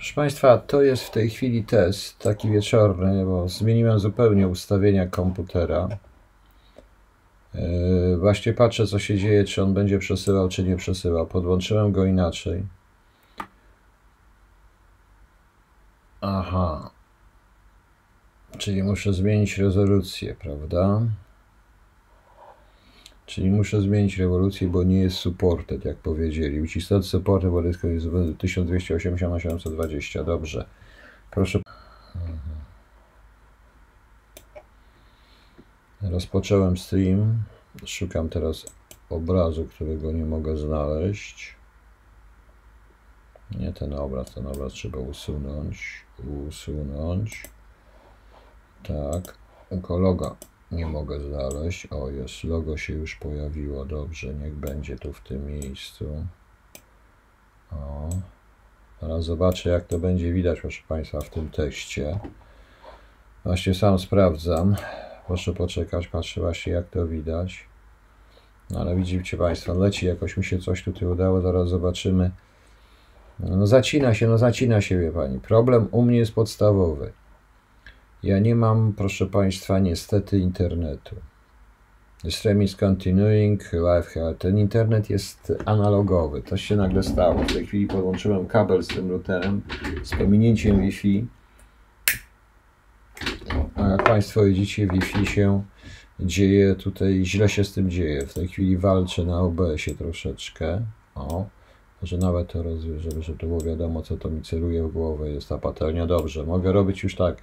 Proszę Państwa, to jest w tej chwili test taki wieczorny, bo zmieniłem zupełnie ustawienia komputera. Yy, Właśnie patrzę, co się dzieje, czy on będzie przesyłał, czy nie przesyłał. Podłączyłem go inaczej. Aha. Czyli muszę zmienić rezolucję, prawda? Czyli muszę zmienić rewolucję, bo nie jest supported, jak powiedzieli. Ucisnąć supported, bo jest 1280 na 720. Dobrze. Proszę. Mhm. Rozpocząłem stream. Szukam teraz obrazu, którego nie mogę znaleźć. Nie ten obraz, ten obraz trzeba usunąć. Usunąć. Tak. Tylko loga nie mogę znaleźć. O, jest. Logo się już pojawiło. Dobrze, niech będzie tu w tym miejscu. O. Teraz zobaczę, jak to będzie widać, proszę Państwa, w tym tekście. Właśnie sam sprawdzam. Proszę poczekać, patrzę właśnie, jak to widać. No ale widzicie Państwo, leci jakoś mi się coś tutaj udało, zaraz zobaczymy. No zacina się, no zacina się, wie Pani. Problem u mnie jest podstawowy. Ja nie mam, proszę Państwa, niestety internetu. Stream is continuing, live. Ten internet jest analogowy. To się nagle stało. W tej chwili podłączyłem kabel z tym routerem z pominięciem Wi-Fi. A jak Państwo widzicie, Wi-Fi się dzieje tutaj, źle się z tym dzieje. W tej chwili walczę na OBS-ie troszeczkę. O, może nawet rozwiążę, żeby, żeby to było wiadomo, co to mi celuje w głowę. Jest ta patelnia. Dobrze, mogę robić już tak.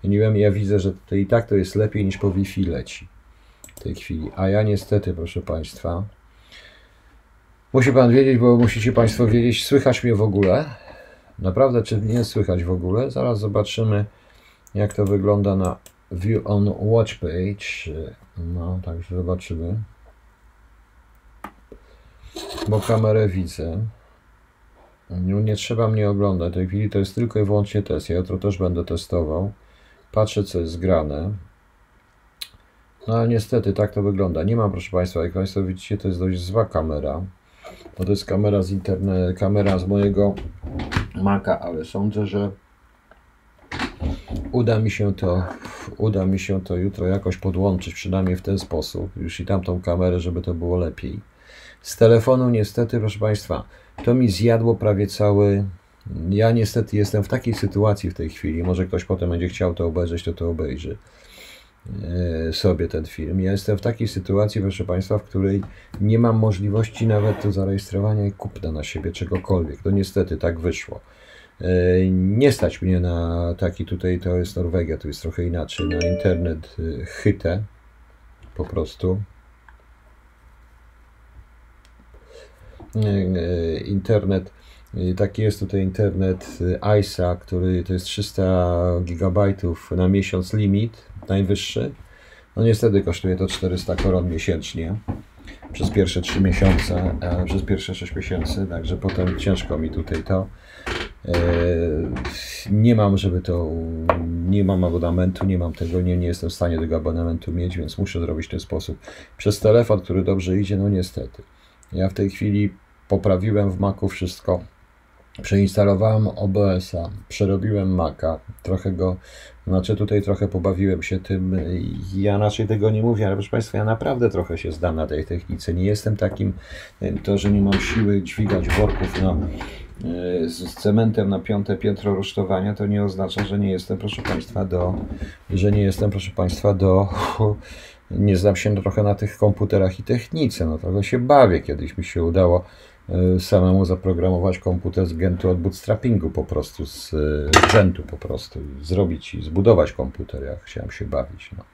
Zmieniłem, ja widzę, że to i tak to jest lepiej niż po Wi-Fi leci w tej chwili. A ja niestety, proszę Państwa, musi Pan wiedzieć, bo musicie Państwo wiedzieć, słychać mnie w ogóle? Naprawdę, czy nie słychać w ogóle? Zaraz zobaczymy, jak to wygląda na View on Watch Page. No, także zobaczymy. Bo kamerę widzę. No, nie trzeba mnie oglądać. W tej chwili to jest tylko i wyłącznie test. Ja jutro też będę testował. Patrzę, co jest zgrane. No ale niestety tak to wygląda. Nie mam, proszę Państwa, jak Państwo widzicie, to jest dość zła kamera. Bo to jest kamera z internetu, kamera z mojego Maca, ale sądzę, że uda mi się to, uda mi się to jutro jakoś podłączyć, przynajmniej w ten sposób, już i tamtą kamerę, żeby to było lepiej. Z telefonu niestety, proszę Państwa, to mi zjadło prawie cały. Ja niestety jestem w takiej sytuacji w tej chwili. Może ktoś potem będzie chciał to obejrzeć, to to obejrzy e, sobie ten film. Ja jestem w takiej sytuacji, proszę Państwa, w której nie mam możliwości nawet do zarejestrowania i kupna na siebie czegokolwiek. To niestety tak wyszło. E, Nie stać mnie na taki tutaj, to jest Norwegia, to jest trochę inaczej, na internet e, chytę po prostu. Internet, e, taki jest tutaj internet e, ISA, który to jest 300 gigabajtów na miesiąc limit, najwyższy. No niestety kosztuje to 400 koron miesięcznie przez pierwsze 3 miesiące, a przez pierwsze 6 miesięcy, także potem ciężko mi tutaj to. E, Nie mam, żeby to, nie mam abonamentu, nie mam tego, nie, nie jestem w stanie tego abonamentu mieć, więc muszę zrobić w ten sposób. Przez telefon, który dobrze idzie, no niestety. Ja w tej chwili poprawiłem w Macu wszystko. Przeinstalowałem OBS-a, przerobiłem Maca, trochę go, znaczy tutaj trochę pobawiłem się tym. Ja raczej tego nie mówię, ale proszę Państwa, ja naprawdę trochę się zdam na tej technice. Nie jestem takim, to, że nie mam siły dźwigać worków na, z cementem na piąte piętro rusztowania, to nie oznacza, że nie jestem, proszę Państwa, do, że nie jestem, proszę Państwa, do, nie znam się trochę na tych komputerach i technice, no trochę się bawię, kiedyś mi się udało e, samemu zaprogramować komputer z Gentu od bootstrappingu po prostu, z, e, z Gentu po prostu, zrobić i zbudować komputer, ja chciałem się bawić, no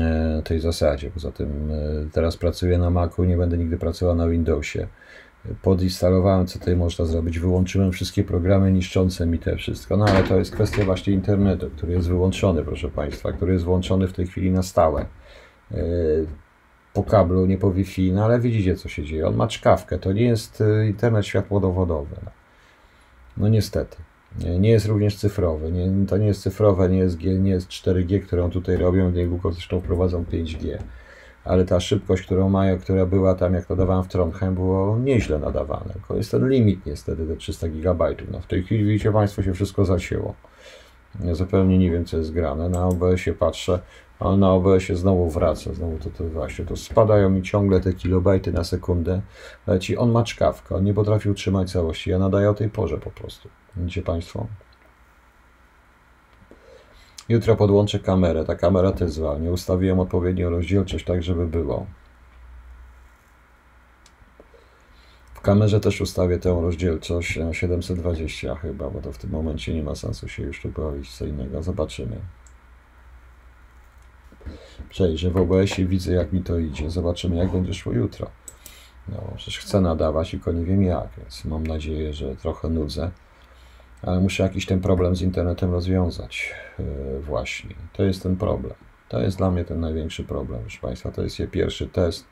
e, tej zasadzie. Poza tym teraz pracuję na Macu, nie będę nigdy pracował na Windowsie. Podinstalowałem, co tutaj można zrobić. Wyłączyłem wszystkie programy niszczące mi te wszystko. No ale to jest kwestia właśnie internetu, który jest wyłączony, proszę Państwa, który jest włączony w tej chwili na stałe. Po kablu, nie po Wi-Fi, no ale widzicie, co się dzieje. On ma czkawkę, to nie jest e, internet światłodowodowy. No, no niestety. Nie, jest również cyfrowy. Nie, to nie jest cyfrowe, nie jest, G, nie jest 4G, które on tutaj robią. Niedługo zresztą wprowadzą 5G. ale ta szybkość, którą mają, która była tam, jak nadawałem w Trondheim, było nieźle nadawane. Tylko jest ten limit niestety, te 300 GB. No w tej chwili widzicie Państwo, się wszystko zacięło. Ja zupełnie nie wiem, co jest grane. Na OBS-ie patrzę, ale na OBS-ie znowu wraca, znowu to, to właśnie, to spadają mi ciągle te kilobajty na sekundę. Leci, on ma czkawkę, on nie potrafi utrzymać całości. Ja nadaję o tej porze po prostu. Widzicie Państwo? Jutro podłączę kamerę. Ta kamera też zła. Nie ustawiłem odpowiednio rozdzielczość tak, żeby było. W kamerze też ustawię tę rozdzielczość na 720 chyba, bo to w tym momencie nie ma sensu się już tu bawić co innego. Zobaczymy. Przejrzę w OBS-ie, widzę jak mi to idzie. Zobaczymy jak będzie szło jutro. No, przecież chcę nadawać, tylko nie wiem jak, więc mam nadzieję, że trochę nudzę ale muszę jakiś ten problem z internetem rozwiązać. E, właśnie, to jest ten problem. To jest dla mnie ten największy problem, proszę Państwa. To jest pierwszy test.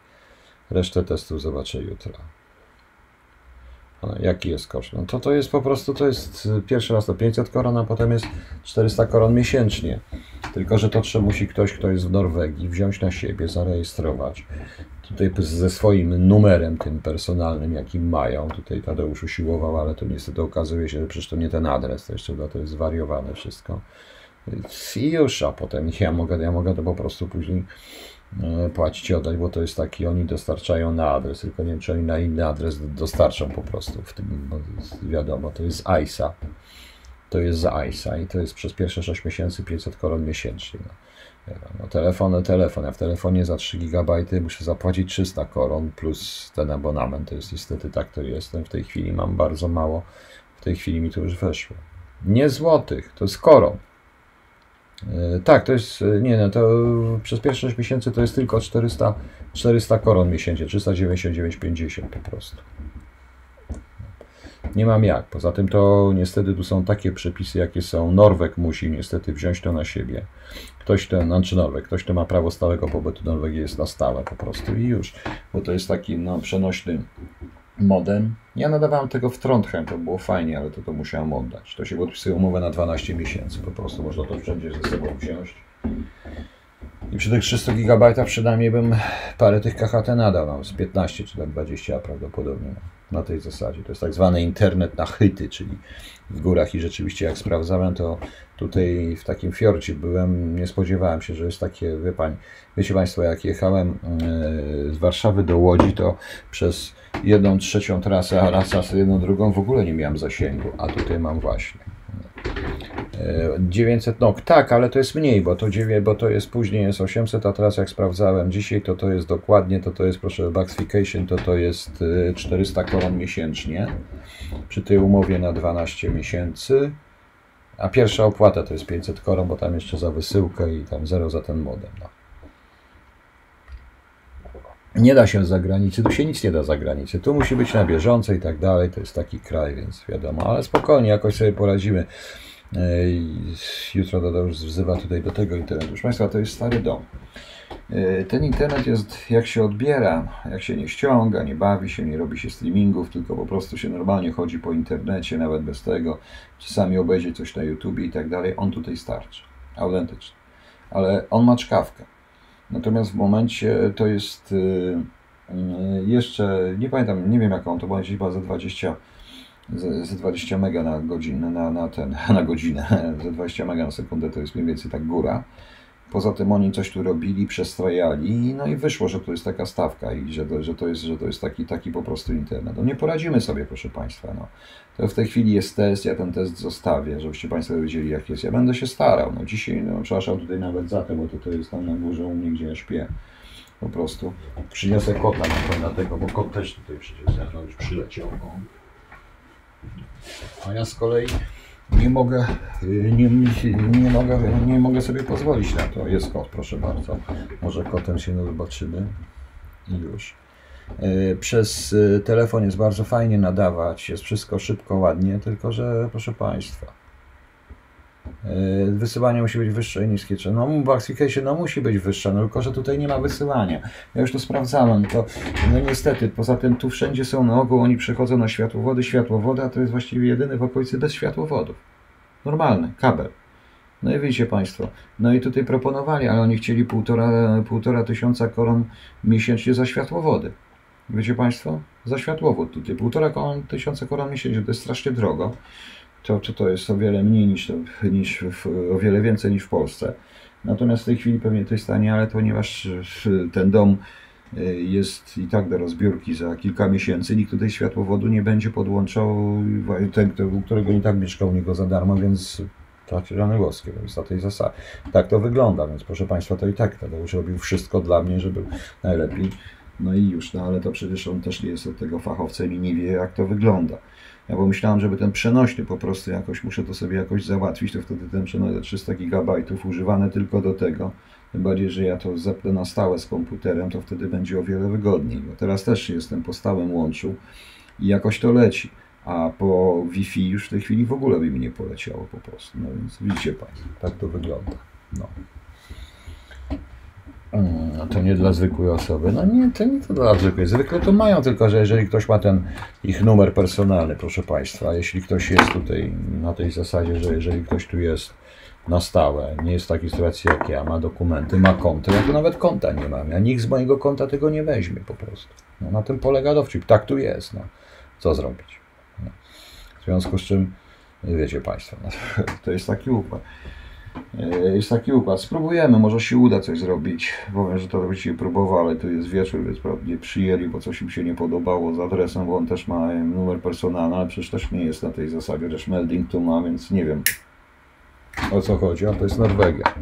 Resztę testów zobaczę jutro. Jaki jest koszt? No to to jest po prostu, to jest pierwszy raz to 500 koron, a potem jest 400 koron miesięcznie. Tylko, że to trzeba musi ktoś, kto jest w Norwegii, wziąć na siebie, zarejestrować. Tutaj ze swoim numerem tym personalnym, jaki mają. Tutaj Tadeusz usiłował, ale to niestety okazuje się, że przecież to nie ten adres, to jeszcze to jest zwariowane wszystko. I już, a potem ja mogę, ja mogę to po prostu później E, płacić i oddać, bo to jest taki, oni dostarczają na adres, tylko nie wiem, czy oni na inny adres dostarczą po prostu w tym, wiadomo, to jest ISA. To jest za ISA i to jest przez pierwsze 6 miesięcy 500 koron miesięcznie. No. No, telefon, telefon. Ja w telefonie za 3 GB muszę zapłacić 300 koron plus ten abonament. To jest niestety tak to jest. W tej chwili mam bardzo mało. W tej chwili mi to już weszło. Nie złotych, to jest koron. E, tak, to jest, e, nie no, to przez pierwsze 6 miesięcy to jest tylko 400, 400 koron miesięcznie, 399,50 po prostu. Nie mam jak. Poza tym to niestety tu są takie przepisy, jakie są. Norweg musi niestety wziąć to na siebie. Ktoś ten, znaczy Norweg, ktoś, kto ma prawo stałego pobytu Norwegii jest na stałe po prostu i już. Bo to jest taki no, przenośny modem. Ja nadawałem tego w Trondheim, to było fajnie, ale to to musiałem oddać. To się podpisuje umowę na 12 miesięcy, po prostu można to wszędzie ze sobą wziąć. I przy tych 300 GB przynajmniej bym parę tych KHT nadał, no, z 15 czy tak 20 prawdopodobnie na tej zasadzie. To jest tak zwany internet na chyty, czyli w górach i rzeczywiście jak sprawdzałem, to tutaj w takim fiorcie byłem, nie spodziewałem się, że jest takie, wie pań, wiecie Państwo, jak jechałem e, z Warszawy do Łodzi, to przez jedną trzecią trasę, a raz jedną drugą w ogóle nie miałem zasięgu, a tutaj mam właśnie. 900 nok, tak, ale to jest mniej, bo to, 9, bo to jest później jest 800, a teraz jak sprawdzałem dzisiaj, to to jest dokładnie, to to jest, proszę, Buxification, to to jest 400 y, koron miesięcznie przy tej umowie na 12 miesięcy, a pierwsza opłata to jest 500 koron, bo tam jeszcze za wysyłkę i tam zero za ten modem. No. Nie da się z zagranicy, tu się nic nie da z zagranicy. Tu musi być na bieżąco i tak dalej. To jest taki kraj, więc wiadomo, ale spokojnie, jakoś sobie poradzimy. Jutro Tadeusz wzywa tutaj do tego internetu. Proszę Państwa, to jest stary dom. E, ten internet jest, jak się odbiera, jak się nie ściąga, nie bawi się, nie robi się streamingów, tylko po prostu się normalnie chodzi po internecie, nawet bez tego. Czasami obejdzie coś na YouTube i tak dalej. On tutaj starczy. Autentycznie. Ale on ma czkawkę. Natomiast w momencie to jest y, jeszcze, nie pamiętam, nie wiem jaką to była chyba za 20 z 20 mega na godzinę, na, na, ten, na godzinę, za 20 mega na sekundę to jest mniej więcej tak góra. Poza tym oni coś tu robili, przestrajali, no i wyszło, że to jest taka stawka i że to, że to, jest, że to jest taki, taki po prostu internet. No nie poradzimy sobie, proszę Państwa. No. To w tej chwili jest test, ja ten test zostawię, żebyście Państwo wiedzieli jak jest. Ja będę się starał. No dzisiaj, no przepraszam tutaj nawet za to, bo to, to jest tam na górze u mnie, gdzie ja śpię. Po prostu przyniosę kota na tego, bo kot też tutaj przecież no, już przyleciał. No. A ja z kolei nie mogę, nie, nie, mogę, nie mogę sobie pozwolić na to. Jest kot, proszę bardzo. Może kotem się zobaczymy. I już. E, przez e, telefon jest bardzo fajnie nadawać, jest wszystko szybko, ładnie, tylko że proszę Państwa, wysyłanie musi być wyższe i niskie. No, Buxification no, musi być wyższe, no tylko że tutaj nie ma wysyłania. Ja już to sprawdzałem, to no niestety, poza tym tu wszędzie są na ogół, oni przechodzą na światłowody, światłowoda to jest właściwie jedyny w okolicy bez światłowodów. Normalny, kabel. No i widzicie Państwo, no i tutaj proponowali, ale oni chcieli półtora, półtora tysiąca koron miesięcznie za światłowody. Wiecie Państwo? Za światłowód tutaj, półtora tysiąca koron miesięcznie, to jest strasznie drogo. To, to, to jest o wiele mniej niż, niż w, o wiele więcej niż w Polsce. Natomiast w tej chwili pewnie to jest tanie, ale ponieważ ten dom e, jest i tak do rozbiórki za kilka miesięcy, nikt tutaj światłowodu nie będzie podłączał, ten, którego i tak mieszkał u niego za darmo, więc tak, rany boskie, więc na tej zasadzie. Tak to wygląda, więc proszę Państwa, to i tak Tadeusz robił wszystko dla mnie, żeby najlepiej. No i już, no ale to przecież on też nie jest od tego fachowcem i nie wie, jak to wygląda. Ja pomyślałem, żeby ten przenośny po prostu jakoś, muszę to sobie jakoś załatwić, to wtedy ten przenośny 300 GB używany tylko do tego, tym bardziej, że ja to zepnę na stałe z komputerem, to wtedy będzie o wiele wygodniej, bo teraz też jestem po stałym łączu i jakoś to leci, a po Wi-Fi już w tej chwili w ogóle by mi nie poleciało po prostu, no więc widzicie Państwo, tak to wygląda. No. No to nie dla zwykłej osoby. No nie, to nie to dla zwykłej. Zwykle to mają, tylko że jeżeli ktoś ma ten ich numer personalny, proszę Państwa, jeśli ktoś jest tutaj na tej zasadzie, że jeżeli ktoś tu jest na stałe, nie jest w takiej sytuacji jak ja, ma dokumenty, ma konto, ja tu nawet konta nie mam, ja nikt z mojego konta tego nie weźmie po prostu. No, na tym polega dowcip, tak tu jest, no. Co zrobić? No. W związku z czym, wiecie Państwo, no, to jest taki układ. E, jest taki układ. Spróbujemy, może się uda coś zrobić. Powiem, że to właściwie próbował, ale tu jest wieczór, więc prawdopodobnie przyjęli, bo coś im się nie podobało z adresem, bo on też ma numer personalny, ale przecież też nie jest na tej zasadzie, też melding tu ma, więc nie wiem o co chodzi, a to jest Norwegia.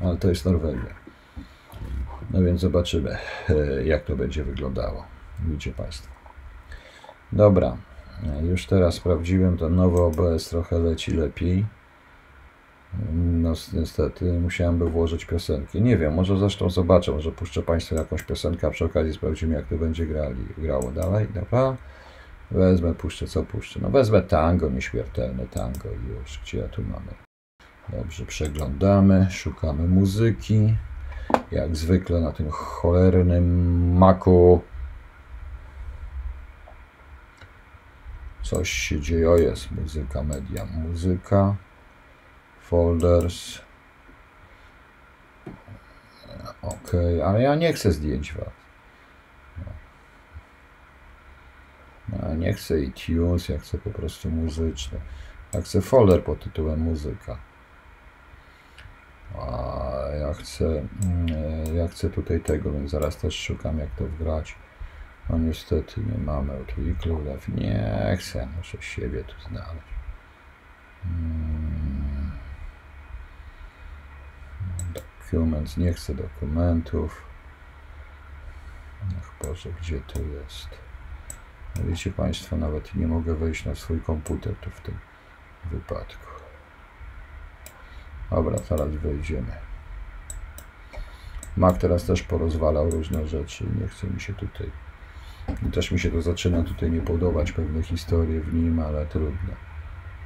Ale to jest Norwegia. No więc zobaczymy, e, jak to będzie wyglądało. Widzicie Państwo. Dobra. Już teraz sprawdziłem, ten nowy OBS trochę leci lepiej. No niestety musiałem włożyć piosenki. Nie wiem, może zresztą zobaczę, może puszczę Państwu jakąś piosenkę, a przy okazji sprawdzimy jak to będzie grali, grało dalej. Dobra. Wezmę, puszczę, co puszczę? No wezmę tango, nieśmiertelne tango już. Gdzie ja tu mamy? Dobrze, przeglądamy, szukamy muzyki. Jak zwykle na tym cholernym maku Coś się dzieje. O, jest muzyka, media, muzyka, folders. Ok, ale ja nie chcę zdjęć was. Ja nie chcę iTunes, ja chcę po prostu muzyczne. Ja chcę folder pod tytułem muzyka. A ja chcę, mm, ja chcę tutaj tego, więc zaraz też szukam jak to wgrać. No niestety nie mamy tu iClouda. Nie chcę, muszę siebie tu znaleźć. Hmm. Documents, nie chcę dokumentów. Ach Boże, gdzie to jest? No wiecie Państwo, nawet nie mogę wejść na swój komputer tu w tym wypadku. Dobra, zaraz wejdziemy. Mac teraz też porozwalał różne rzeczy i nie chce mi się tutaj i też mi się to zaczyna tutaj nie podobać, pewne historie w nim, ale trudno.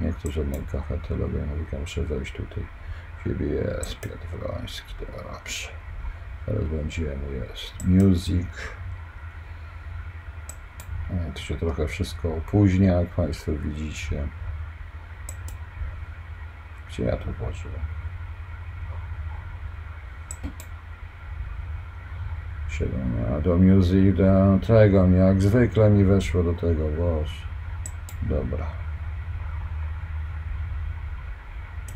Nie chcę żadnej kachatologi, mówię, muszę wejść tutaj. Ciebie jest Piotr Wroński, dobrze. Teraz będziemy, jest music. To się trochę wszystko opóźnia, jak Państwo widzicie. Gdzie ja to włożyłem? A do music, do tego, jak zwykle mi weszło do tego, boż. Dobra.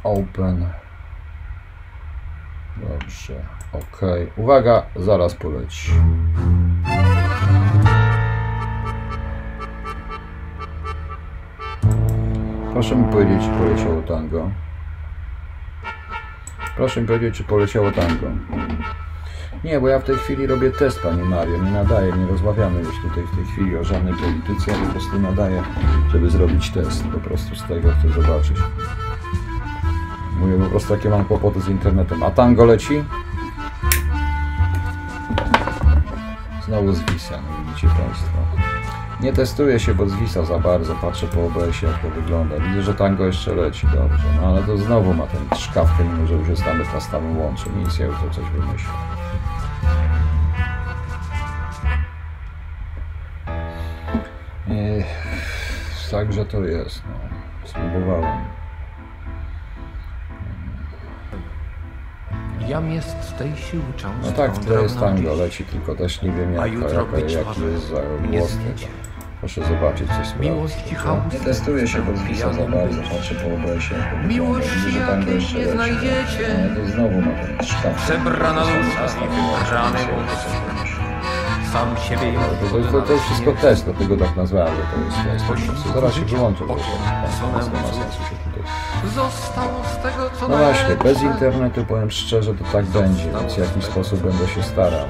Open. Dobrze, ok. Uwaga, zaraz poleci. Proszę mi powiedzieć, czy poleciało tango. Proszę mi powiedzieć, czy poleciało tango. Nie, bo ja w tej chwili robię test, Pani Mario. Nie nadaję, nie rozmawiamy już tutaj w tej chwili o żadnej polityce, ja po prostu nadaję, żeby zrobić test. Po prostu z tego chcę zobaczyć. Mówię po prostu, jakie mam kłopoty z internetem. A tango leci? Znowu zwisa, no widzicie Państwo. Nie testuję się, bo zwisa za bardzo. Patrzę po OBS-ie, jak to wygląda. Widzę, że tango jeszcze leci, dobrze. No ale to znowu ma ten szkawkę, mimo że już jest nawet na stałym łączu. Nic, ja już to coś wymyślę. wszakże to jest, no. Spróbowałem. Jam jest z tej siły często. No tak, to jest tango, leci tylko też nie wiem jak, jaka, jaki jest za głos Proszę zobaczyć, coś sprawdzić. Miłość i chaos. Nie testuje się podpisa za bardzo, patrzy po obrocie. Miłości jakiejś nie znajdziecie. No, to znowu ma ten sztab. Przebrana dusza i wybrany mózg. Sam siebie ją To, to, to, to jest wszystko test, dlatego tak nazwałem, że to jest test. Zaraz się wyłączę. Zostało z tego, co No właśnie, bez internetu powiem szczerze, to tak będzie, więc w jakiś sposób będę się starał.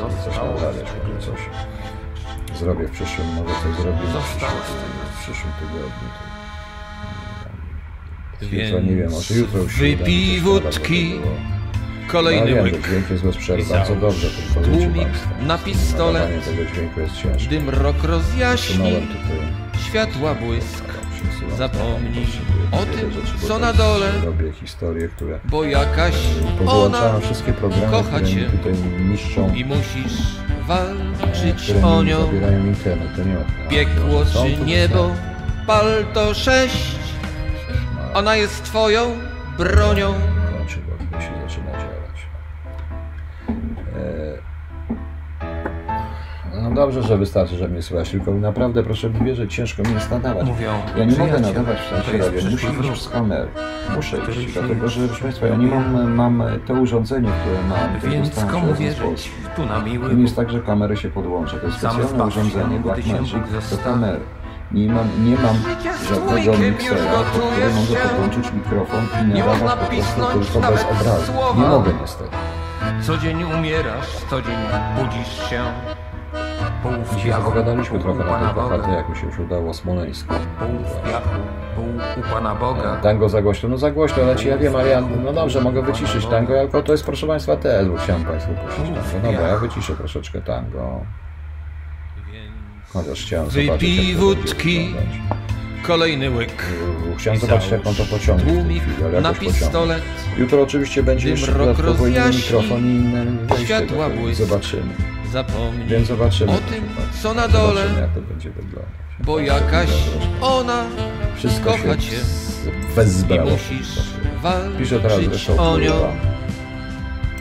No, coś naprawiać, może coś zrobię w przyszłym, może coś zrobię w przyszłym, tygodniu. To, nie wiem. może jutro już wypij wódki. Kolejny No, wiem, łyk. dźwięk jest bez przerwy, bardzo dobrze, wiecie tłumik na pistolet. Gdy mrok rozjaśni, światła błysk, przesuwam. Zapomnij o tym, co na dole. Robię historie, które bo jakaś ona Powyłączałem wszystkie programy, kocha cię. i musisz walczyć o nią. Piekło czy niebo, palto sześć, ona jest twoją bronią. Zaczyna działać. E, No dobrze, że wystarczy, że mnie słychać, tylko naprawdę proszę mi wierzyć, ciężko mi jest nadawać. Mówią, Ja nie mogę nadawać w sensie radio, muszę z kamery. Muszę iść, dlatego że proszę Państwa, ja nie mam, mam to urządzenie, które mam, Więc komu wierzyć? Tu na miły nie jest tak, że kamery się podłącza. To jest specjalne urządzenie gdy Black się Magic Bóg do kamery. Nie mam, nie mam żadnego miksera, pod który mogę podłączyć mikrofon i Nie nadawać po prostu tylko bez obrazu. Nie mogę niestety. Co dzień umierasz, co dzień budzisz się. Pół w Dzisiaj piachu, zapowiadaliśmy pół trochę na tej. KHT, jak mi się już udało Smoleńsko. Pół w piachu, pół u Pana Boga. Tango za głośno, no za głośno leci, ja wiem, ale ja, no dobrze, mogę wyciszyć tango, tylko to jest proszę Państwa TS, bo chciałem Państwu puścić tango. Dobra, ja wyciszę troszeczkę tango. Chociaż chciałem zobaczyć, Wypij wódki. Kolejny łyk. Chciałem zobaczyć, jak on to pociągnie Tłumik na pistolet, Jutro oczywiście będzie jeszcze dodatkowo inny rozjaśni, mikrofon i inne wejście. światła błysk. Zobaczymy. zapomnij Więc zobaczymy. o tym, co na dole, jak to będzie wyglądać. bo jakaś ona Wszystko kocha cię musisz Piszę teraz zresztą o nią.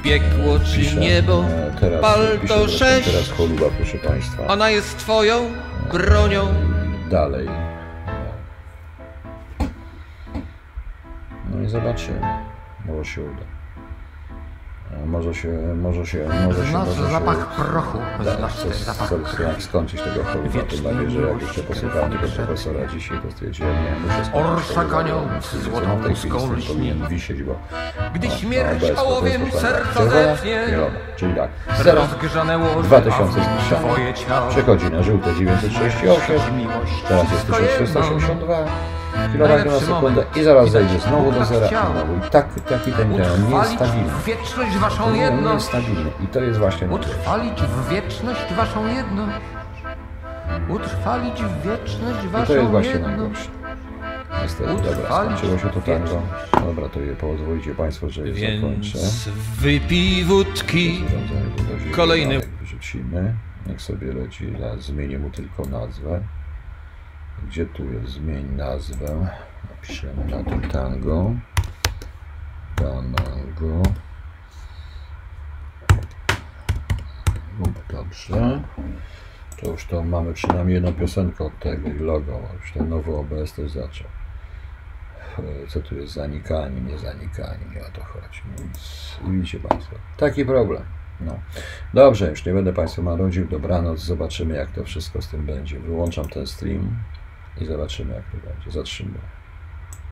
Piekło czy niebo, e, teraz, palto sześć. teraz choluba, proszę Państwa. ona jest twoją bronią. Dalej. No i zobaczymy. Może się uda. E, może się, może się, może się... Może zapach się, prochu, tak, zapach prochu. Jak skończyć tego chorób, to dla że jak jeszcze posłuchałem tego profesora dzisiaj, to stwierdziłem, nie, muszę skończyć. Orsza konią złotą łuską lśni. wisieć, bo... Gdy śmierć ołowiem serca zepnie, czyli tak, zero, 2000 Przechodzi na żółte 968, teraz jest 1382. Chwila tak na sekundę i zaraz zejdzie znowu do tak zera i znowu. I tak kapitan działa, nie jest stabilny. wieczność waszą jedność. Nie jest stabilny i to jest właśnie... Utrwalić w wieczność waszą jedność. Utrwalić w wieczność waszą jedność. I to jest właśnie najgorsze. Niestety, dobra, skończyło się to tango. No dobra, to je pozwolicie Państwo, że je Więc zakończę. wypij wódki, kolejny... Wyrzucimy, niech sobie leci, zmienię mu tylko nazwę. Gdzie tu jest? Zmień nazwę. Napiszemy na tym tango. Tango. Dobrze. To już to mamy przynajmniej jedną piosenkę od tego i logo. Już ten nowy OBS też zaczął. E, Co tu jest zanikanie, nie zanikanie, nie o to chodzi. Więc widzicie Państwo, taki problem. No. Dobrze, już nie będę Państwu marudził, dobranoc, zobaczymy jak to wszystko z tym będzie. Wyłączam ten stream i zobaczymy jak to będzie. Zatrzymuję.